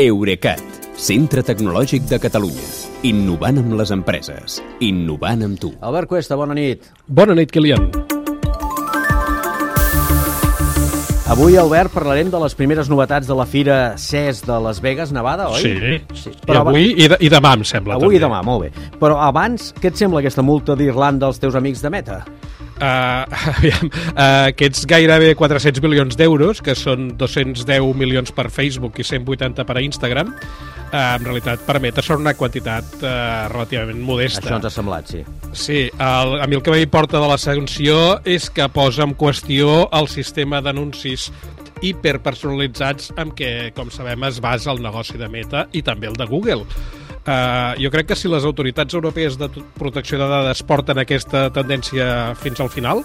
Eurecat, centre tecnològic de Catalunya. Innovant amb les empreses. Innovant amb tu. Albert Cuesta, bona nit. Bona nit, Kilian. Avui, Albert, parlarem de les primeres novetats de la Fira CES de Las Vegas, Nevada, oi? Sí, sí. I avui i, de, i demà, em sembla. Avui també. i demà, molt bé. Però abans, què et sembla aquesta multa d'Irlanda als teus amics de Meta? Uh, aviam, uh, aquests gairebé 400 milions d'euros, que són 210 milions per Facebook i 180 per a Instagram, uh, en realitat per Meta són una quantitat uh, relativament modesta. Això ens ha semblat, sí. Sí, el, a mi el que m'importa de la sanció és que posa en qüestió el sistema d'anuncis hiperpersonalitzats amb què, com sabem, es basa el negoci de Meta i també el de Google. Uh, jo crec que si les autoritats europees de protecció de dades porten aquesta tendència fins al final,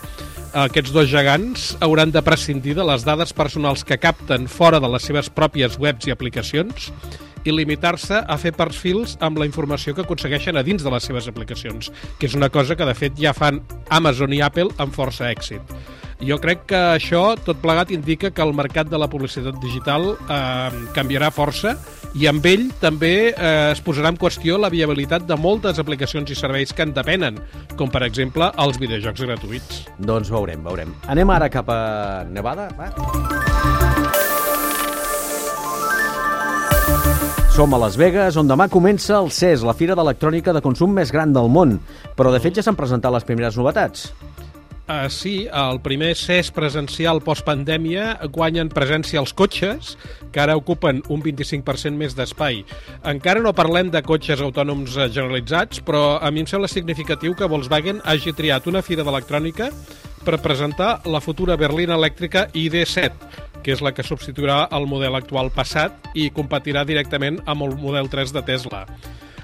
aquests dos gegants hauran de prescindir de les dades personals que capten fora de les seves pròpies webs i aplicacions i limitar-se a fer perfils amb la informació que aconsegueixen a dins de les seves aplicacions, que és una cosa que de fet ja fan Amazon i Apple amb força èxit. Jo crec que això, tot plegat, indica que el mercat de la publicitat digital eh, canviarà força i amb ell també eh, es posarà en qüestió la viabilitat de moltes aplicacions i serveis que en depenen, com per exemple els videojocs gratuïts. Doncs veurem, veurem. Anem ara cap a Nevada, va? Som a Las Vegas, on demà comença el CES, la fira d'electrònica de consum més gran del món. Però, de fet, ja s'han presentat les primeres novetats. Uh, sí, el primer CES presencial postpandèmia guanyen presència els cotxes, que ara ocupen un 25% més d'espai. Encara no parlem de cotxes autònoms eh, generalitzats, però a mi em sembla significatiu que Volkswagen hagi triat una fira d'electrònica per presentar la futura berlina elèctrica ID7, que és la que substituirà el model actual passat i competirà directament amb el model 3 de Tesla.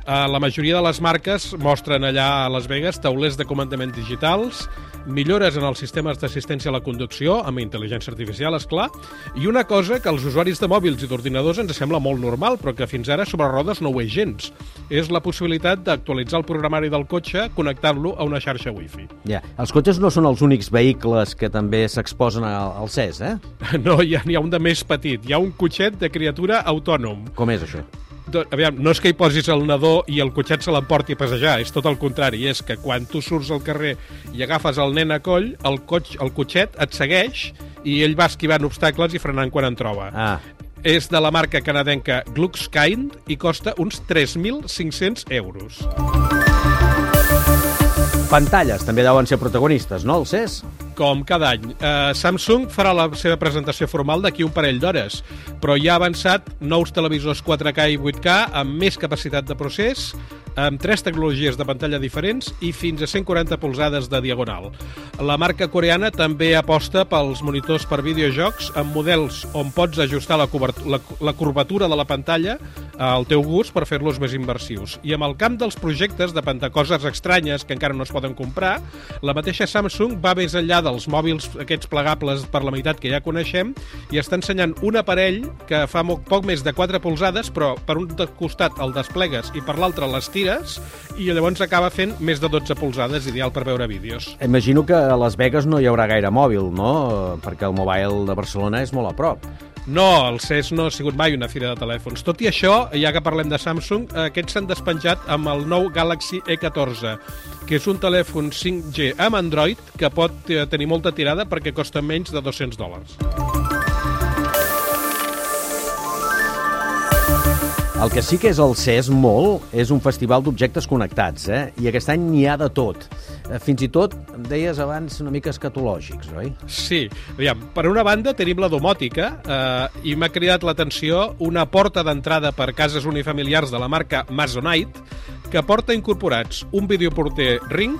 Uh, la majoria de les marques mostren allà a Las Vegas taulers de comandament digitals, millores en els sistemes d'assistència a la conducció, amb intel·ligència artificial, és clar, i una cosa que als usuaris de mòbils i d'ordinadors ens sembla molt normal, però que fins ara sobre rodes no ho és gens. És la possibilitat d'actualitzar el programari del cotxe connectant-lo a una xarxa wifi. Ja, els cotxes no són els únics vehicles que també s'exposen al, al CES, eh? No, hi ha, hi ha un de més petit. Hi ha un cotxet de criatura autònom. Com és això? Aviam, no és que hi posis el nadó i el cotxet se l'emporti a passejar, és tot el contrari, és que quan tu surts al carrer i agafes el nen a coll, el, cotx, el cotxet et segueix i ell va esquivant obstacles i frenant quan en troba. Ah, És de la marca canadenca Gluckskind i costa uns 3.500 euros. pantalles també deuen ser protagonistes, no, el CES? Com cada any. Eh, Samsung farà la seva presentació formal d'aquí un parell d'hores, però ja ha avançat nous televisors 4K i 8K amb més capacitat de procés, amb tres tecnologies de pantalla diferents i fins a 140 polzades de diagonal. La marca coreana també aposta pels monitors per videojocs amb models on pots ajustar la, la, la curvatura de la pantalla al teu gust per fer-los més inversius. I amb el camp dels projectes de pentacoses estranyes que encara no es poden comprar, la mateixa Samsung va més enllà dels mòbils aquests plegables per la meitat que ja coneixem i està ensenyant un aparell que fa poc més de 4 polzades, però per un costat el desplegues i per l'altre les tires i llavors acaba fent més de 12 polzades, ideal per veure vídeos. Imagino que a Las Vegas no hi haurà gaire mòbil, no? Perquè el Mobile de Barcelona és molt a prop. No, el CES no ha sigut mai una fira de telèfons. Tot i això, ja que parlem de Samsung, aquests s'han despenjat amb el nou Galaxy E14, que és un telèfon 5G amb Android que pot eh, tenir molta tirada perquè costa menys de 200 dòlars. El que sí que és el CES molt és un festival d'objectes connectats, eh? I aquest any n'hi ha de tot. Eh, Fins i tot, em deies abans, una mica escatològics, oi? Sí, aviam, per una banda tenim la domòtica eh, i m'ha cridat l'atenció una porta d'entrada per cases unifamiliars de la marca Masonite que porta incorporats un videoporter Ring,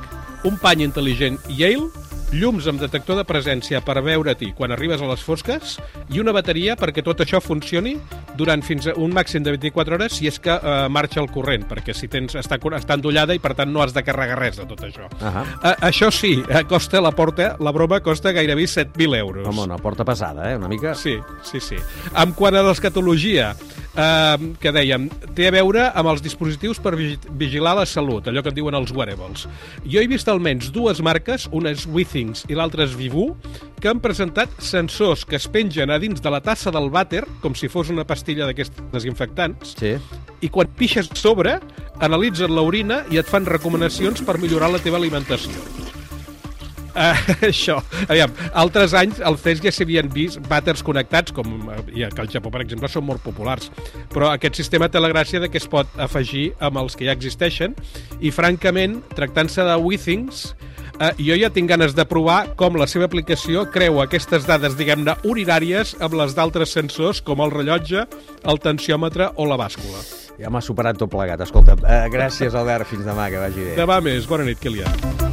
un pany intel·ligent Yale, llums amb detector de presència per veure-t'hi quan arribes a les fosques i una bateria perquè tot això funcioni durant fins a un màxim de 24 hores si és que eh, marxa el corrent, perquè si tens, està, està endollada i per tant no has de carregar res de tot això. Uh, això sí, eh, costa la porta, la broma costa gairebé 7.000 euros. Home, una porta pesada, eh? Una mica... Sí, sí, sí. En quant a l'escatologia, eh, que dèiem, té a veure amb els dispositius per vigilar la salut, allò que en diuen els wearables. Jo he vist almenys dues marques, una és Withings i l'altra és Vivu, que han presentat sensors que es pengen a dins de la tassa del vàter, com si fos una pastilla d'aquests desinfectants, Sí. i quan pixes sobre, analitzen l'orina i et fan recomanacions per millorar la teva alimentació. Uh, això. Aviam, altres anys al CES ja s'havien vist vàters connectats, com eh, i que al Japó, per exemple, són molt populars. Però aquest sistema té la gràcia de que es pot afegir amb els que ja existeixen i, francament, tractant-se de Withings, eh, jo ja tinc ganes de provar com la seva aplicació creu aquestes dades, diguem-ne, urinàries amb les d'altres sensors, com el rellotge, el tensiòmetre o la bàscula. Ja m'ha superat tot plegat. Escolta, eh, gràcies, Albert. Fins demà, que vagi bé. Demà més. Bona nit, Kilian.